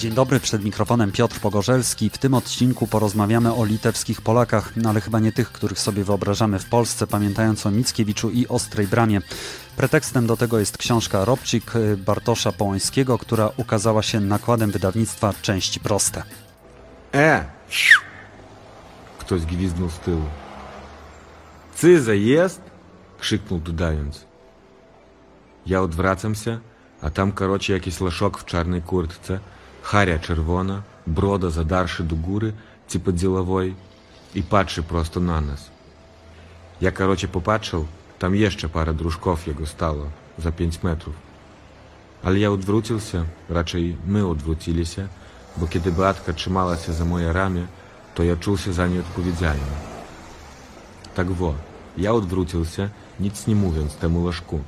Dzień dobry, przed mikrofonem Piotr Pogorzelski. W tym odcinku porozmawiamy o litewskich Polakach, no ale chyba nie tych, których sobie wyobrażamy w Polsce, pamiętając o Mickiewiczu i Ostrej Bramie. Pretekstem do tego jest książka Robcik Bartosza Połańskiego, która ukazała się nakładem wydawnictwa Części Proste. E! Ktoś gwizdnął z tyłu. Cyza jest? Krzyknął dodając. Ja odwracam się, a tam karocie jakiś laszok w czarnej kurtce, харя czerwona, broda zadarszy do góry, типа деловой, i patrzy prosto na nas. Ja karocie popatrzył, tam jeszcze parę dróżków jego stało, za pięć metrów. Ale ja odwrócił się, raczej my odwrócili się, bo kiedy Beatka trzymała się za moje ramię, to ja czuł się za nie odpowiedzialny. Tak wo, ja odwrócił się, nic nie mówiąc temu laszku,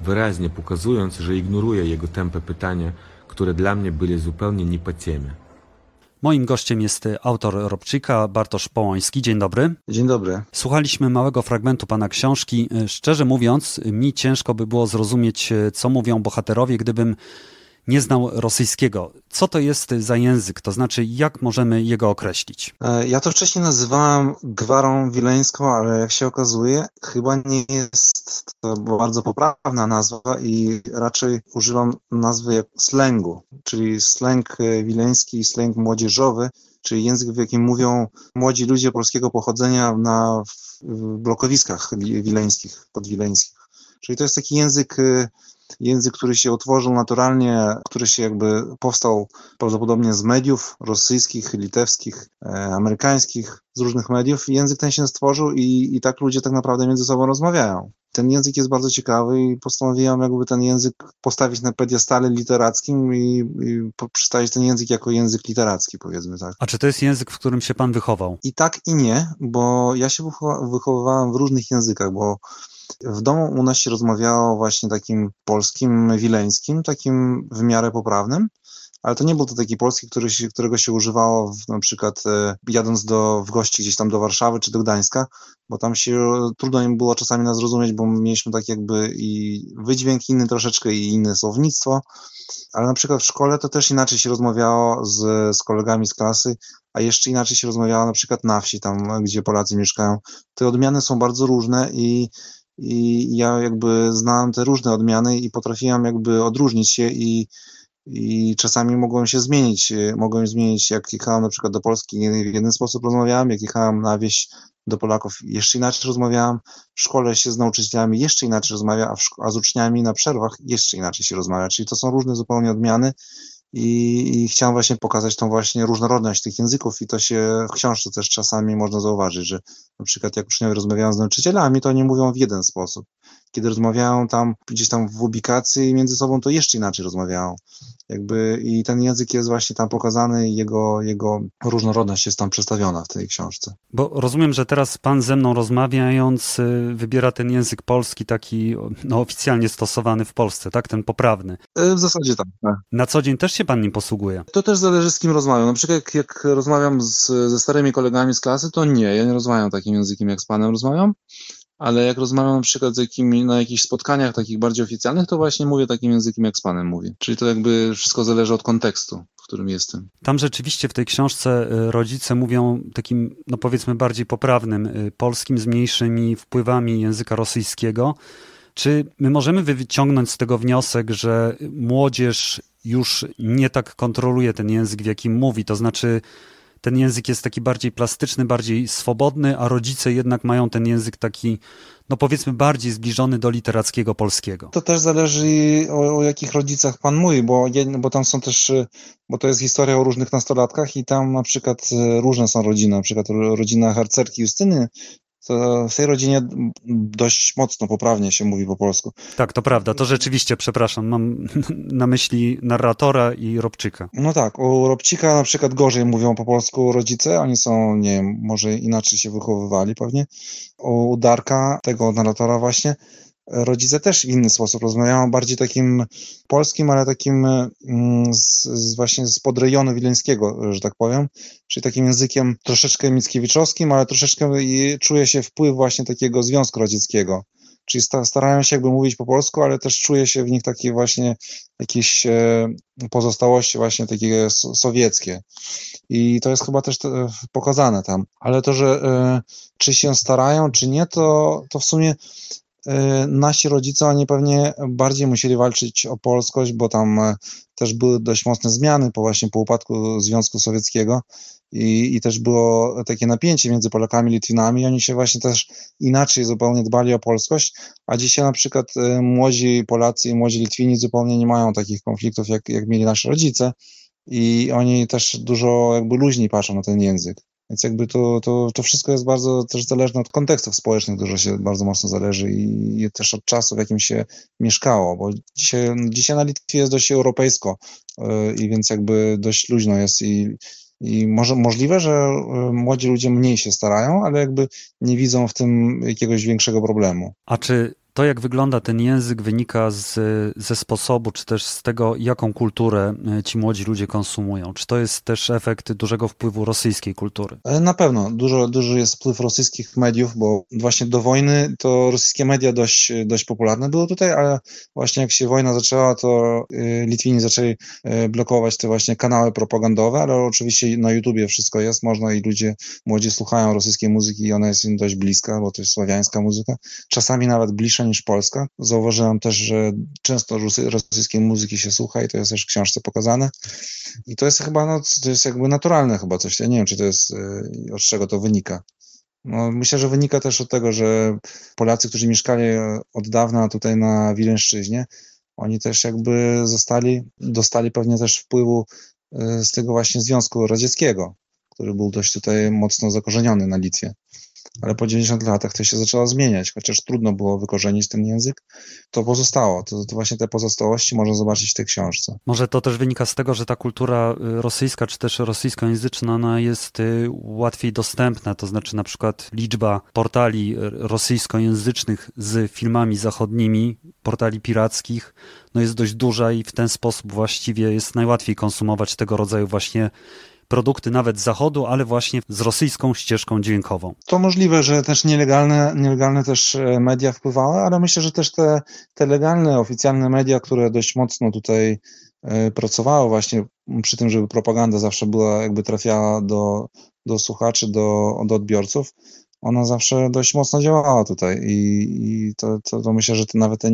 wyraźnie pokazując, że ignoruję jego tępe pytania, które dla mnie były zupełnie nie po temie. Moim gościem jest autor Robczyka, Bartosz Połański. Dzień dobry. Dzień dobry. Słuchaliśmy małego fragmentu pana książki. Szczerze mówiąc, mi ciężko by było zrozumieć, co mówią bohaterowie, gdybym nie znał rosyjskiego. Co to jest za język? To znaczy, jak możemy jego określić? Ja to wcześniej nazywałem gwarą wileńską, ale jak się okazuje, chyba nie jest to bardzo poprawna nazwa i raczej używam nazwy slęgu, czyli slang wileński i młodzieżowy, czyli język, w jakim mówią młodzi ludzie polskiego pochodzenia na blokowiskach wileńskich, podwileńskich. Czyli to jest taki język język, który się utworzył naturalnie, który się jakby powstał prawdopodobnie z mediów rosyjskich, litewskich, e, amerykańskich, z różnych mediów. Język ten się stworzył i, i tak ludzie tak naprawdę między sobą rozmawiają. Ten język jest bardzo ciekawy i postanowiłem jakby ten język postawić na pediestale literackim i, i przedstawić ten język jako język literacki, powiedzmy tak. A czy to jest język, w którym się pan wychował? I tak i nie, bo ja się wychowywałem w różnych językach, bo w domu u nas się rozmawiało właśnie takim polskim, wileńskim, takim w miarę poprawnym, ale to nie był to taki polski, który się, którego się używało w, na przykład e, jadąc do, w gości gdzieś tam do Warszawy czy do Gdańska, bo tam się trudno im było czasami nas zrozumieć, bo mieliśmy tak jakby i wydźwięk inny troszeczkę i inne słownictwo, ale na przykład w szkole to też inaczej się rozmawiało z, z kolegami z klasy, a jeszcze inaczej się rozmawiało na przykład na wsi, tam gdzie Polacy mieszkają. Te odmiany są bardzo różne i i ja jakby znałem te różne odmiany i potrafiłem jakby odróżnić się i, i czasami mogłem się zmienić. Mogłem zmienić, jak jechałem na przykład do Polski, w jeden sposób rozmawiałem, jak jechałem na wieś do Polaków, jeszcze inaczej rozmawiałem. W szkole się z nauczycielami jeszcze inaczej rozmawia, a, a z uczniami na przerwach jeszcze inaczej się rozmawia. Czyli to są różne zupełnie odmiany i, i chciałem właśnie pokazać tą właśnie różnorodność tych języków i to się w książce też czasami można zauważyć, że na przykład jak uczniowie rozmawiają z nauczycielami, to nie mówią w jeden sposób. Kiedy rozmawiają tam gdzieś tam w ubikacji między sobą, to jeszcze inaczej rozmawiają. Jakby i ten język jest właśnie tam pokazany i jego, jego różnorodność jest tam przedstawiona w tej książce. Bo rozumiem, że teraz pan ze mną rozmawiając y, wybiera ten język polski taki no, oficjalnie stosowany w Polsce, tak? Ten poprawny. E, w zasadzie tak. tak. Na co dzień też się pan nim posługuje? To też zależy z kim rozmawiam. Na przykład jak, jak rozmawiam z, ze starymi kolegami z klasy, to nie, ja nie rozmawiam takim językiem jak z panem rozmawiam ale jak rozmawiam na przykład z jakimi, na jakichś spotkaniach takich bardziej oficjalnych, to właśnie mówię takim językiem, jak z panem mówię. Czyli to jakby wszystko zależy od kontekstu, w którym jestem. Tam rzeczywiście w tej książce y, rodzice mówią takim, no powiedzmy, bardziej poprawnym y, polskim z mniejszymi wpływami języka rosyjskiego. Czy my możemy wyciągnąć z tego wniosek, że młodzież już nie tak kontroluje ten język, w jakim mówi? To znaczy, ten język jest taki bardziej plastyczny, bardziej swobodny, a rodzice jednak mają ten język taki, no powiedzmy, bardziej zbliżony do literackiego polskiego. To też zależy o, o jakich rodzicach pan mówi, bo, bo tam są też, bo to jest historia o różnych nastolatkach i tam na przykład różne są rodziny, na przykład rodzina harcerki Justyny w tej rodzinie dość mocno, poprawnie się mówi po polsku. Tak, to prawda, to rzeczywiście, przepraszam, mam na myśli narratora i Robczyka. No tak, u Robczyka na przykład gorzej mówią po polsku rodzice, oni są, nie wiem, może inaczej się wychowywali pewnie. U Darka, tego narratora właśnie, rodzice też w inny sposób rozmawiają, bardziej takim polskim, ale takim mm, z, z właśnie z podrejonu wileńskiego, że tak powiem, czyli takim językiem troszeczkę mickiewiczowskim, ale troszeczkę czuje się wpływ właśnie takiego Związku Radzieckiego. czyli starają się jakby mówić po polsku, ale też czuje się w nich takie właśnie jakieś e, pozostałości właśnie takie sowieckie. I to jest chyba też pokazane tam. Ale to, że e, czy się starają, czy nie, to, to w sumie e, nasi rodzice, oni pewnie bardziej musieli walczyć o polskość, bo tam też były dość mocne zmiany po właśnie po upadku Związku Sowieckiego i, i też było takie napięcie między Polakami i Litwinami. Oni się właśnie też inaczej zupełnie dbali o polskość, a dzisiaj na przykład e, młodzi Polacy i młodzi Litwini zupełnie nie mają takich konfliktów, jak, jak mieli nasi rodzice i oni też dużo jakby luźniej patrzą na ten język. Więc jakby to, to, to wszystko jest bardzo też zależne od kontekstów społecznych, dużo się bardzo mocno zależy i też od czasu, w jakim się mieszkało, bo dzisiaj, dzisiaj na Litwie jest dość europejsko yy, i więc jakby dość luźno jest i i może możliwe, że y, młodzi ludzie mniej się starają, ale jakby nie widzą w tym jakiegoś większego problemu. A czy to, jak wygląda ten język, wynika z, ze sposobu, czy też z tego, jaką kulturę e, ci młodzi ludzie konsumują. Czy to jest też efekt dużego wpływu rosyjskiej kultury? E, na pewno. Dużo, duży jest wpływ rosyjskich mediów, bo właśnie do wojny to rosyjskie media dość, dość popularne były tutaj, ale właśnie jak się wojna zaczęła, to e, Litwini zaczęli blokować te właśnie kanały propagandowe, ale oczywiście na YouTubie wszystko jest, można i ludzie młodzi słuchają rosyjskiej muzyki i ona jest im dość bliska, bo to jest słowiańska muzyka. Czasami nawet bliższa niż Polska. Zauważyłem też, że często rosyjskiej muzyki się słucha i to jest też w książce pokazane. I to jest chyba, no, to jest jakby naturalne chyba coś. Ja nie wiem, czy to jest, y, od czego to wynika. No, myślę, że wynika też od tego, że Polacy, którzy mieszkali od dawna tutaj na Wileńszczyźnie, oni też jakby zostali, dostali pewnie też wpływu y, z tego właśnie Związku Radzieckiego, który był dość tutaj mocno zakorzeniony na Litwie ale po 90 latach to się zaczęło zmieniać, chociaż trudno było wykorzenić ten język, to pozostało. To, to, właśnie te pozostałości można zobaczyć w tej książce. Może to też wynika z tego, że ta kultura y, rosyjska, czy też rosyjskojęzyczna, ona jest y, łatwiej dostępna, to znaczy na przykład liczba portali y, rosyjskojęzycznych z filmami zachodnimi, portali pirackich, no jest dość duża i w ten sposób właściwie jest najłatwiej konsumować tego rodzaju właśnie produkty nawet z zachodu, ale właśnie z rosyjską ścieżką dźwiękową. To możliwe, że też nielegalne, nielegalne też e, media wpływały, ale myślę, że też te, te legalne, oficjalne media, które dość mocno tutaj e, pracowały właśnie przy tym, żeby propaganda zawsze była, jakby trafiała do, do słuchaczy, do, do odbiorców, ona zawsze dość mocno działała tutaj i, i to, to, to, myślę, że to nawet te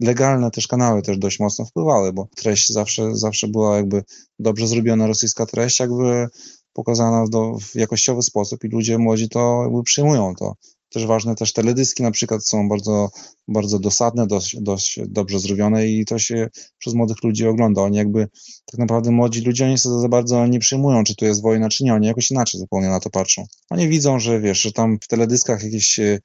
legalne też kanały też dość mocno wpływały, bo treść zawsze, zawsze była jakby dobrze zrobiona rosyjska treść, jakby pokazana w, w jakościowy sposób i ludzie młodzi to jakby przyjmują to też ważne, też teledyski na przykład są bardzo, bardzo dosadne, dość, dość dobrze zrobione i to się przez młodych ludzi ogląda. Oni jakby, tak naprawdę młodzi ludzie, oni sobie za bardzo nie przyjmują, czy tu jest wojna, czy nie. Oni jakoś inaczej zupełnie na to patrzą. Oni widzą, że wiesz, że tam w teledyskach jakieś e,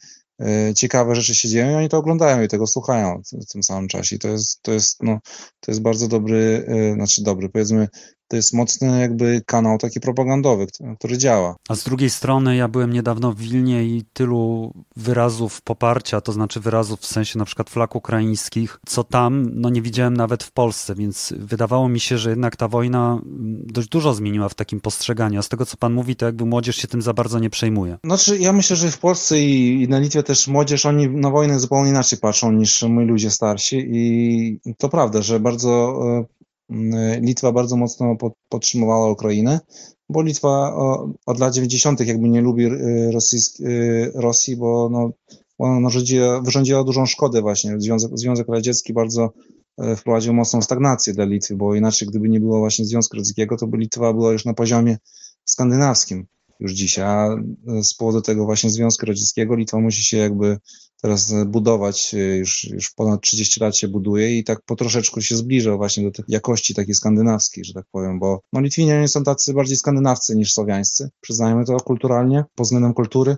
ciekawe rzeczy się dzieją i oni to oglądają i tego słuchają w, tym samym czasie. I to jest, to jest, no, to jest bardzo dobry, e, znaczy dobry, powiedzmy, to jest mocny jakby kanał taki propagandowy, który działa. A z drugiej strony ja byłem niedawno w Wilnie i tylu wyrazów poparcia, to znaczy wyrazów w sensie na przykład flag ukraińskich, co tam no nie widziałem nawet w Polsce, więc wydawało mi się, że jednak ta wojna mm, dość dużo zmieniła w takim postrzeganiu. A z tego co pan mówi, to jakby młodzież się tym za bardzo nie przejmuje. Znaczy ja myślę, że w Polsce i, i na Litwie też młodzież, oni na wojnę zupełnie inaczej patrzą niż my ludzie starsi i to prawda, że bardzo e, Litwa bardzo mocno podtrzymywała Ukrainę, bo Litwa od lat 90. jakby nie lubi y, y, Rosji, bo no, ona wyrządziła dużą szkodę właśnie. Związek, Związek Radziecki bardzo e, wprowadził mocną stagnację dla Litwy, bo inaczej gdyby nie było właśnie Związku Radzieckiego, to by Litwa była już na poziomie skandynawskim już dzisiaj, a e, z powodu tego właśnie Związku Radzieckiego Litwa musi się jakby teraz budować, e, już, już ponad 30 lat się buduje i tak po troszeczku się zbliża właśnie do tych jakości takiej skandynawskiej, że tak powiem, bo no, Litwinianie są tacy bardziej skandynawcy niż słowiańscy, przyznajmy to kulturalnie, pod względem kultury,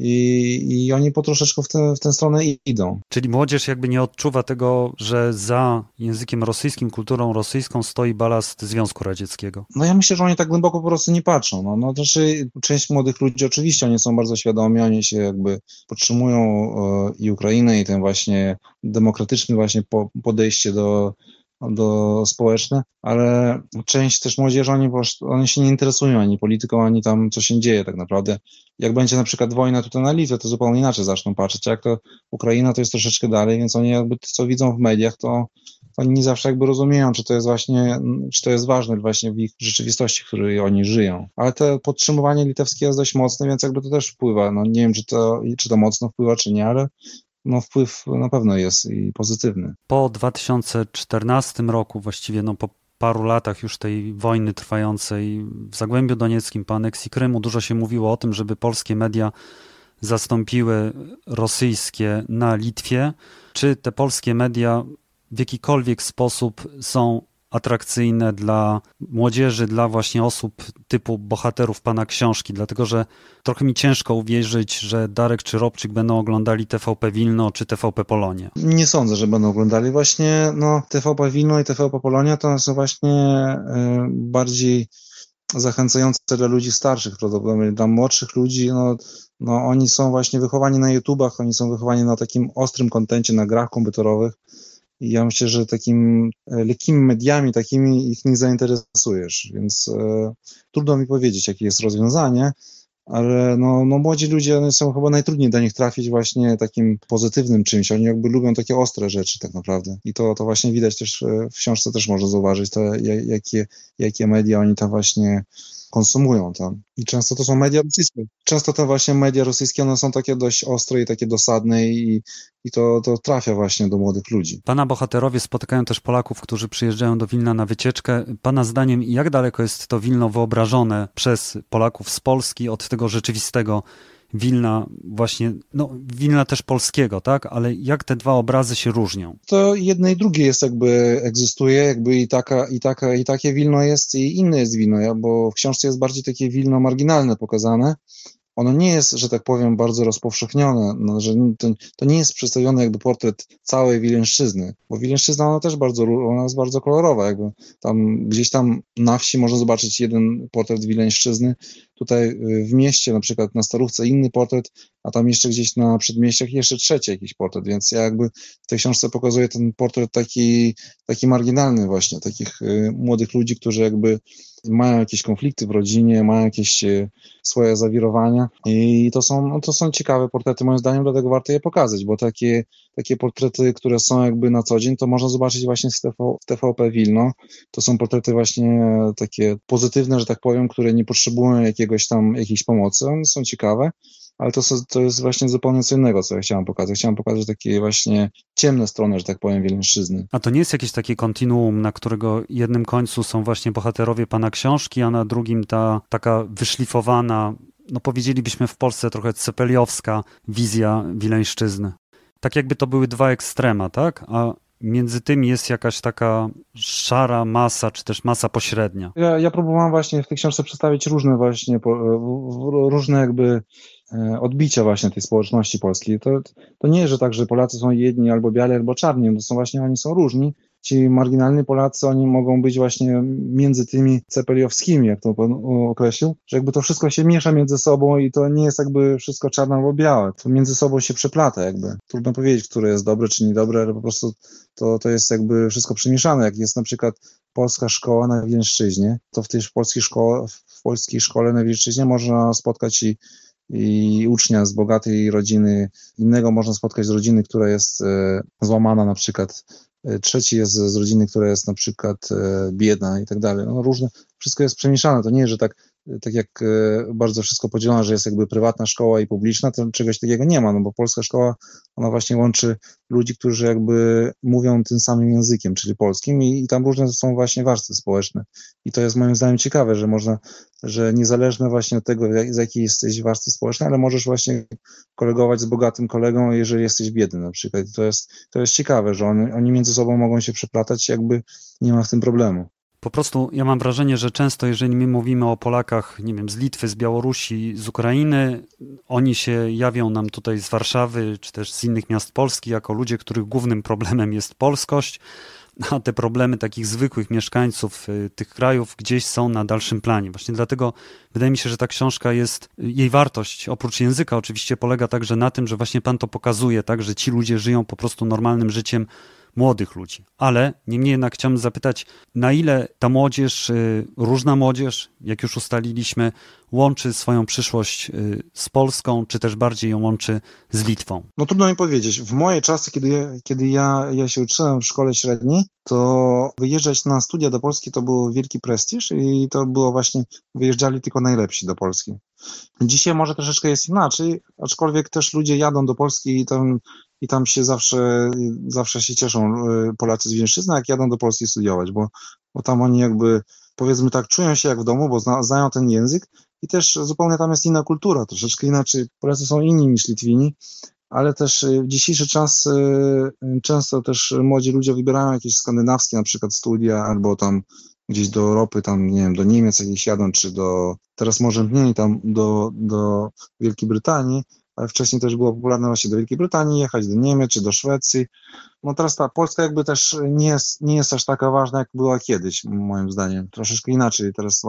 i, i oni po troszeczkę w, te, w tę stronę idą. Czyli młodzież jakby nie odczuwa tego, że za językiem rosyjskim, kulturą rosyjską stoi balast Związku Radzieckiego. No ja myślę, że oni tak głęboko po prostu nie patrzą. No, no znaczy, część młodych ludzi oczywiście, oni są bardzo świadomi, oni się jakby podtrzymują e, i Ukrainę i ten właśnie demokratyczny właśnie po, podejście do do społeczne, ale część też młodzieży, oni, oni się nie interesują ani polityką, ani tam, co się dzieje tak naprawdę. Jak będzie na przykład wojna tutaj na Litwie, to zupełnie inaczej zaczną patrzeć. Jak to Ukraina, to jest troszeczkę dalej, więc oni jakby to, co widzą w mediach, to oni nie zawsze jakby rozumieją, czy to jest właśnie, czy to jest ważne właśnie w ich rzeczywistości, w której oni żyją. Ale to podtrzymywanie litewskie jest dość mocne, więc jakby to też wpływa. No nie wiem, czy to, czy to mocno wpływa, czy nie, ale no wpływ na pewno jest i pozytywny. Po 2014 roku, właściwie no po paru latach już tej wojny trwającej w Zagłębiu Donieckim, po aneksji Krymu, dużo się mówiło o tym, żeby polskie media zastąpiły rosyjskie na Litwie. Czy te polskie media w jakikolwiek sposób są atrakcyjne dla młodzieży, dla właśnie osób typu bohaterów pana książki, dlatego że trochę mi ciężko uwierzyć, że Darek czy Robczyk będą oglądali TVP Wilno czy TVP Polonie. Nie sądzę, że będą oglądali. Właśnie no, TVP Wilno i TVP Polonia to są właśnie y, bardziej zachęcające dla ludzi starszych, prawdopodobnie dla młodszych ludzi, no, no oni są właśnie wychowani na YouTubach, oni są wychowani na takim ostrym kontencie, na grach komputerowych, i ja myślę, że takim e, lekkimi mediami takimi ich nie zainteresujesz, więc e, trudno mi powiedzieć, jakie jest rozwiązanie, ale no, no młodzi ludzie są chyba najtrudniej do nich trafić właśnie takim pozytywnym czymś. Oni jakby lubią takie ostre rzeczy tak naprawdę. I to, to właśnie widać też e, w książce też można zauważyć, to, jakie, jakie media oni tam właśnie konsumują tam. I często to są media rosyjskie. Często te właśnie media rosyjskie, one są takie dość ostre i takie dosadne i, i to, to trafia właśnie do młodych ludzi. Pana bohaterowie spotykają też Polaków, którzy przyjeżdżają do Wilna na wycieczkę. Pana zdaniem, jak daleko jest to Wilno wyobrażone przez Polaków z Polski od tego rzeczywistego Wilna właśnie, no Wilna też polskiego, tak? Ale jak te dwa obrazy się różnią? To jedne i drugie jest jakby, egzystuje, jakby i taka, i taka, i takie Wilno jest i inne jest Wilno, bo w książce jest bardziej takie Wilno marginalne pokazane, ono nie jest, że tak powiem, bardzo rozpowszechnione, no, że to, to, nie jest przedstawiony jakby portret całej Wileńszczyzny, bo Wileńszczyzna ona też bardzo, ona jest bardzo kolorowa, jakby tam gdzieś tam na wsi można zobaczyć jeden portret Wileńszczyzny, tutaj y, w mieście, na przykład na Starówce inny portret, a tam jeszcze gdzieś na przedmieściach jeszcze trzeci jakiś portret, więc ja jakby w tej książce pokazuję ten portret taki, taki marginalny właśnie, takich y, młodych ludzi, którzy jakby mają jakieś konflikty w rodzinie, mają jakieś e, swoje zawirowania i to są, no to są ciekawe portrety. Moim zdaniem, dlatego warto je pokazać, bo takie, takie portrety, które są jakby na co dzień, to można zobaczyć właśnie w, TV, w TVP Wilno. To są portrety właśnie takie pozytywne, że tak powiem, które nie potrzebują jakiegoś tam, jakiejś pomocy, one są ciekawe, ale to, to jest właśnie zupełnie co innego, co ja chciałem pokazać. Chciałem pokazać takie właśnie ciemne strony, że tak powiem, Wileńszczyzny. A to nie jest jakieś takie kontinuum, na którego jednym końcu są właśnie bohaterowie pana książki, a na drugim ta taka wyszlifowana, no powiedzielibyśmy w Polsce trochę cepeliowska wizja Wileńszczyzny. Tak jakby to były dwa ekstrema, tak? A między tymi jest jakaś taka szara masa, czy też masa pośrednia. Ja, ja próbowałem właśnie w tej książce przedstawić różne właśnie, różne jakby odbicia właśnie tej społeczności polskiej. To, to nie jest, że tak, że Polacy są jedni albo biali, albo czarni, to są właśnie, oni są różni ci marginalni Polacy, oni mogą być właśnie między tymi cepeliowskimi, jak to pan określił, że jakby to wszystko się miesza między sobą i to nie jest jakby wszystko czarne albo białe. To między sobą się przeplata jakby. Trudno powiedzieć, które jest dobre czy niedobre, ale po prostu to, to jest jakby wszystko przemieszane. Jak jest na przykład polska szkoła na Wileńszczyźnie, to w tej polskiej szkole, w polskiej szkole na Wileńszczyźnie można spotkać i i ucznia z bogatej rodziny, innego można spotkać z rodziny, która jest e, złamana na przykład E, trzeci jest z rodziny, która jest na przykład e, biedna i tak dalej. No różne, wszystko jest przemieszane. To nie jest, że tak, tak jak e, bardzo wszystko podzielone, że jest jakby prywatna szkoła i publiczna, to czegoś takiego nie ma, no bo polska szkoła, ona właśnie łączy ludzi, którzy jakby mówią tym samym językiem, czyli polskim i, i tam różne są właśnie warstwy społeczne. I to jest moim zdaniem ciekawe, że można, że niezależne właśnie od tego, z jakiej jesteś warstwy społecznej, ale możesz właśnie kolegować z bogatym kolegą, jeżeli jesteś biedny na przykład. To jest, to jest ciekawe, że oni, oni między sobą mogą się przeplatać, jakby nie ma w tym problemu. Po prostu ja mam wrażenie, że często, jeżeli my mówimy o Polakach, nie wiem, z Litwy, z Białorusi, z Ukrainy, oni się jawią nam tutaj z Warszawy, czy też z innych miast Polski, jako ludzie, których głównym problemem jest polskość, a te problemy takich zwykłych mieszkańców y, tych krajów gdzieś są na dalszym planie. Właśnie dlatego wydaje mi się, że ta książka jest, jej wartość oprócz języka oczywiście polega także na tym, że właśnie pan to pokazuje, tak, że ci ludzie żyją po prostu normalnym życiem młodych ludzi. Ale niemniej jednak chciałbym zapytać, na ile ta młodzież, y, różna młodzież, jak już ustaliliśmy, łączy swoją przyszłość y, z Polską, czy też bardziej ją łączy z Litwą? No trudno mi powiedzieć. W moje czasy, kiedy, ja, kiedy ja, ja się uczyłem w szkole średniej, to wyjeżdżać na studia do Polski to był wielki prestiż i to było właśnie, wyjeżdżali tylko najlepsi do Polski. Dzisiaj może troszeczkę jest inaczej, aczkolwiek też ludzie jadą do Polski i tam, i tam się zawsze, zawsze się cieszą y, Polacy z Wielczyzny, jak jadą do Polski studiować, bo, bo tam oni jakby, powiedzmy tak, czują się jak w domu, bo zna, znają ten język i też zupełnie tam jest inna kultura, troszeczkę inaczej. Polacy są inni niż Litwini, ale też w dzisiejszy czas y, często też młodzi ludzie wybierają jakieś skandynawskie na przykład studia albo tam gdzieś do Europy, tam nie wiem, do Niemiec jakieś jadą, czy do, teraz może mniej tam do, do Wielkiej Brytanii, wcześniej też było popularne właśnie do Wielkiej Brytanii jechać, do Niemiec czy do Szwecji. No teraz ta Polska jakby też nie jest, nie jest aż taka ważna, jak była kiedyś, moim zdaniem. Troszeczkę inaczej teraz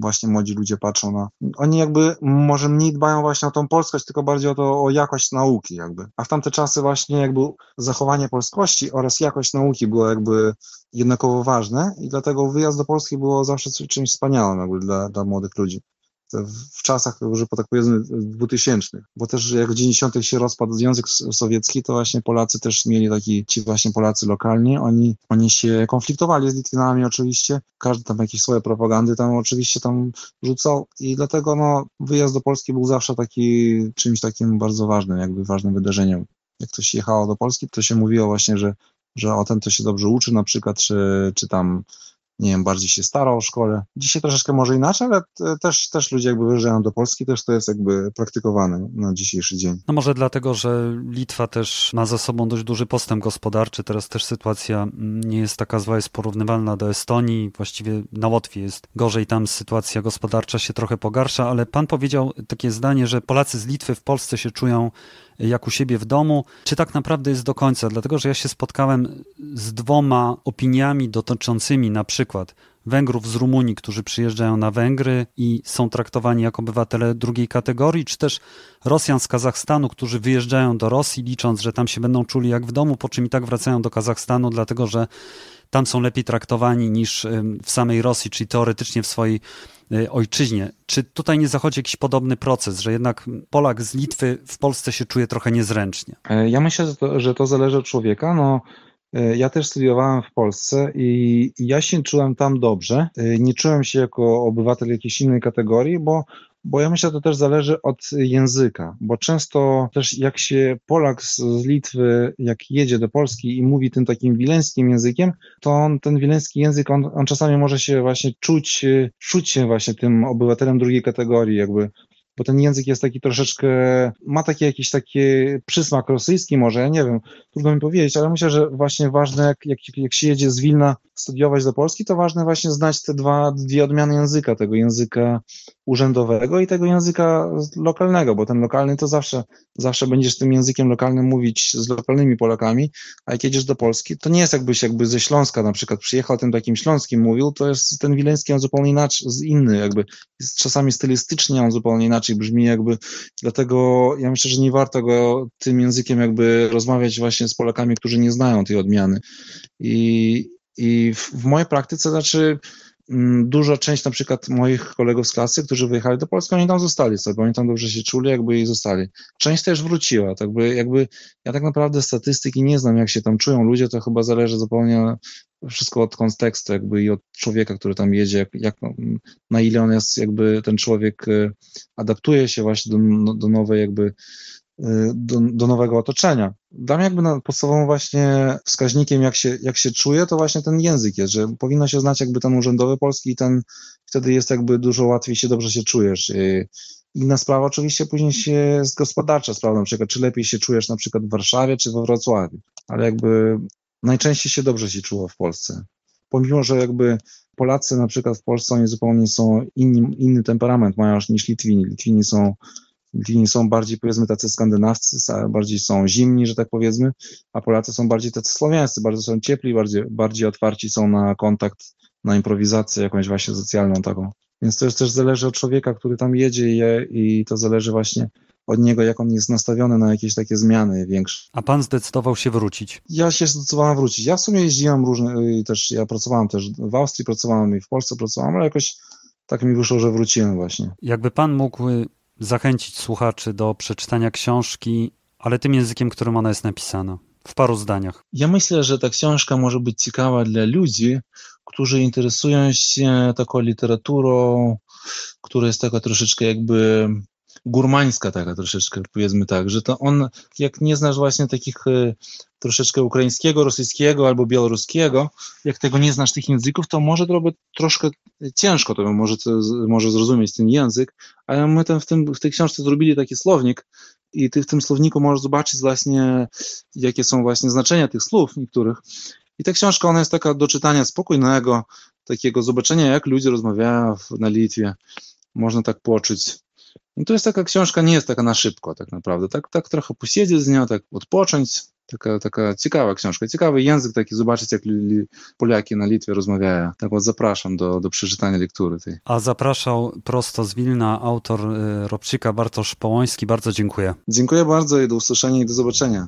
właśnie młodzi ludzie patrzą na... Oni jakby może mniej dbają właśnie o tą polskość, tylko bardziej o to, o jakość nauki jakby. A w tamte czasy właśnie jakby zachowanie polskości oraz jakość nauki było jakby jednakowo ważne i dlatego wyjazd do Polski było zawsze czymś wspaniałym jakby dla, dla młodych ludzi w czasach, że tak powiedzmy, dwutysięcznych, bo też jak w 90. się rozpadł Związek Sowiecki, to właśnie Polacy też mieli taki, ci właśnie Polacy lokalni, oni, oni się konfliktowali z Litwinami oczywiście, każdy tam jakieś swoje propagandy tam oczywiście tam rzucał i dlatego no, wyjazd do Polski był zawsze taki czymś takim bardzo ważnym, jakby ważnym wydarzeniem. Jak ktoś jechało do Polski, to się mówiło właśnie, że, że o ten to się dobrze uczy na przykład, czy, czy tam nie wiem, bardziej się starał o szkole. Dzisiaj troszeczkę może inaczej, ale też, też ludzie jakby wyjeżdżają do Polski, też to jest jakby praktykowane na dzisiejszy dzień. No może dlatego, że Litwa też ma za sobą dość duży postęp gospodarczy, teraz też sytuacja nie jest taka zła, jest porównywalna do Estonii, właściwie na Łotwie jest gorzej, tam sytuacja gospodarcza się trochę pogarsza, ale pan powiedział takie zdanie, że Polacy z Litwy w Polsce się czują jak u siebie w domu, czy tak naprawdę jest do końca, dlatego że ja się spotkałem z dwoma opiniami dotyczącymi na przykład Węgrów z Rumunii, którzy przyjeżdżają na Węgry i są traktowani jako obywatele drugiej kategorii, czy też Rosjan z Kazachstanu, którzy wyjeżdżają do Rosji, licząc, że tam się będą czuli jak w domu, po czym i tak wracają do Kazachstanu, dlatego że tam są lepiej traktowani niż w samej Rosji, czyli teoretycznie w swojej ojczyźnie. Czy tutaj nie zachodzi jakiś podobny proces, że jednak Polak z Litwy w Polsce się czuje trochę niezręcznie? E, ja myślę, że to, że to zależy od człowieka. No, e, ja też studiowałem w Polsce i ja się czułem tam dobrze. E, nie czułem się jako obywatel jakiejś innej kategorii, bo bo ja myślę, że to też zależy od języka, bo często też jak się Polak z, z Litwy, jak jedzie do Polski i mówi tym takim wileńskim językiem, to on, ten wileński język, on, on czasami może się właśnie czuć, czuć się właśnie tym obywatelem drugiej kategorii, jakby bo ten język jest taki troszeczkę, ma taki jakiś taki przysmak rosyjski może, ja nie wiem, trudno mi powiedzieć, ale myślę, że właśnie ważne, jak, jak, jak się jedzie z Wilna studiować do Polski, to ważne właśnie znać te dwa, dwie odmiany języka, tego języka urzędowego i tego języka lokalnego, bo ten lokalny to zawsze, zawsze będziesz tym językiem lokalnym mówić z lokalnymi Polakami, a jak jedziesz do Polski, to nie jest jakbyś jakby ze Śląska na przykład przyjechał, tym takim śląskim mówił, to jest ten wileński on zupełnie inaczej, inny jakby, jest czasami stylistycznie on zupełnie inaczej brzmi jakby, dlatego ja myślę, że nie warto go tym językiem jakby rozmawiać właśnie z Polakami, którzy nie znają tej odmiany. I, i w, w mojej praktyce, znaczy duża część na przykład moich kolegów z klasy, którzy wyjechali do Polski, oni tam zostali sobie, oni tam dobrze się czuli, jakby i zostali. Część też wróciła, tak by, jakby ja tak naprawdę statystyki nie znam, jak się tam czują ludzie, to chyba zależy zupełnie wszystko od kontekstu jakby i od człowieka, który tam jedzie, jak, jak na ile on jest jakby ten człowiek y, adaptuje się właśnie do, no, do nowej jakby do, do nowego otoczenia. Mnie jakby podstawowym właśnie wskaźnikiem, jak się, jak się czuje, to właśnie ten język jest, że powinno się znać jakby ten urzędowy polski i ten, wtedy jest jakby dużo łatwiej się dobrze się czujesz. Inna sprawa oczywiście później się jest gospodarcza sprawa, na przykład czy lepiej się czujesz na przykład w Warszawie czy we Wrocławiu, ale jakby najczęściej się dobrze się czuło w Polsce. Pomimo, że jakby Polacy na przykład w Polsce oni zupełnie są inni, inny temperament mają niż Litwini. Litwini są Litwini są bardziej, powiedzmy, tacy skandynawscy, bardziej są zimni, że tak powiedzmy, a Polacy są bardziej tacy słowiańscy, bardzo są ciepli, bardziej, bardziej otwarci są na kontakt, na improwizację jakąś właśnie socjalną taką. Więc to już też zależy od człowieka, który tam jedzie i, je, i to zależy właśnie od niego, jak on jest nastawiony na jakieś takie zmiany większe. A pan zdecydował się wrócić? Ja się zdecydowałem wrócić. Ja w sumie jeździłem różne, i też ja pracowałem też w Austrii, pracowałem i w Polsce pracowałem, ale jakoś tak mi wyszło, że wróciłem właśnie. Jakby pan mógł y, zachęcić słuchaczy do przeczytania książki, ale tym językiem, którym ona jest napisana, w paru zdaniach. Ja myślę, że ta książka może być ciekawa dla ludzi, którzy interesują się taką literaturą, która jest taka troszeczkę jakby gurmańska taka troszeczkę, powiedzmy tak, że to on, jak nie znasz właśnie takich y, troszeczkę ukraińskiego, rosyjskiego albo białoruskiego, jak tego nie znasz tych języków, to może to troszkę ciężko to może, może zrozumieć ten język, ale my tam w, tym, w tej książce zrobili taki słownik i ty w tym słowniku możesz zobaczyć właśnie, jakie są właśnie znaczenia tych słów niektórych. I ta książka, ona jest taka do czytania spokojnego, takiego zobaczenia, jak ludzie rozmawiają na Litwie. Można tak poczuć. No to jest taka książka, nie jest taka na szybko tak naprawdę. Tak, tak trochę posiedzieć z nią, tak odpocząć. Taka, taka ciekawa książka, ciekawy język taki, zobaczyć jak Polaki na Litwie rozmawiają. Tak вот zapraszam do, do przeczytania lektury tej. A zapraszał prosto z Wilna autor y, Robczyka Bartosz Połoński. Bardzo dziękuję. Dziękuję bardzo i do usłyszenia i do zobaczenia.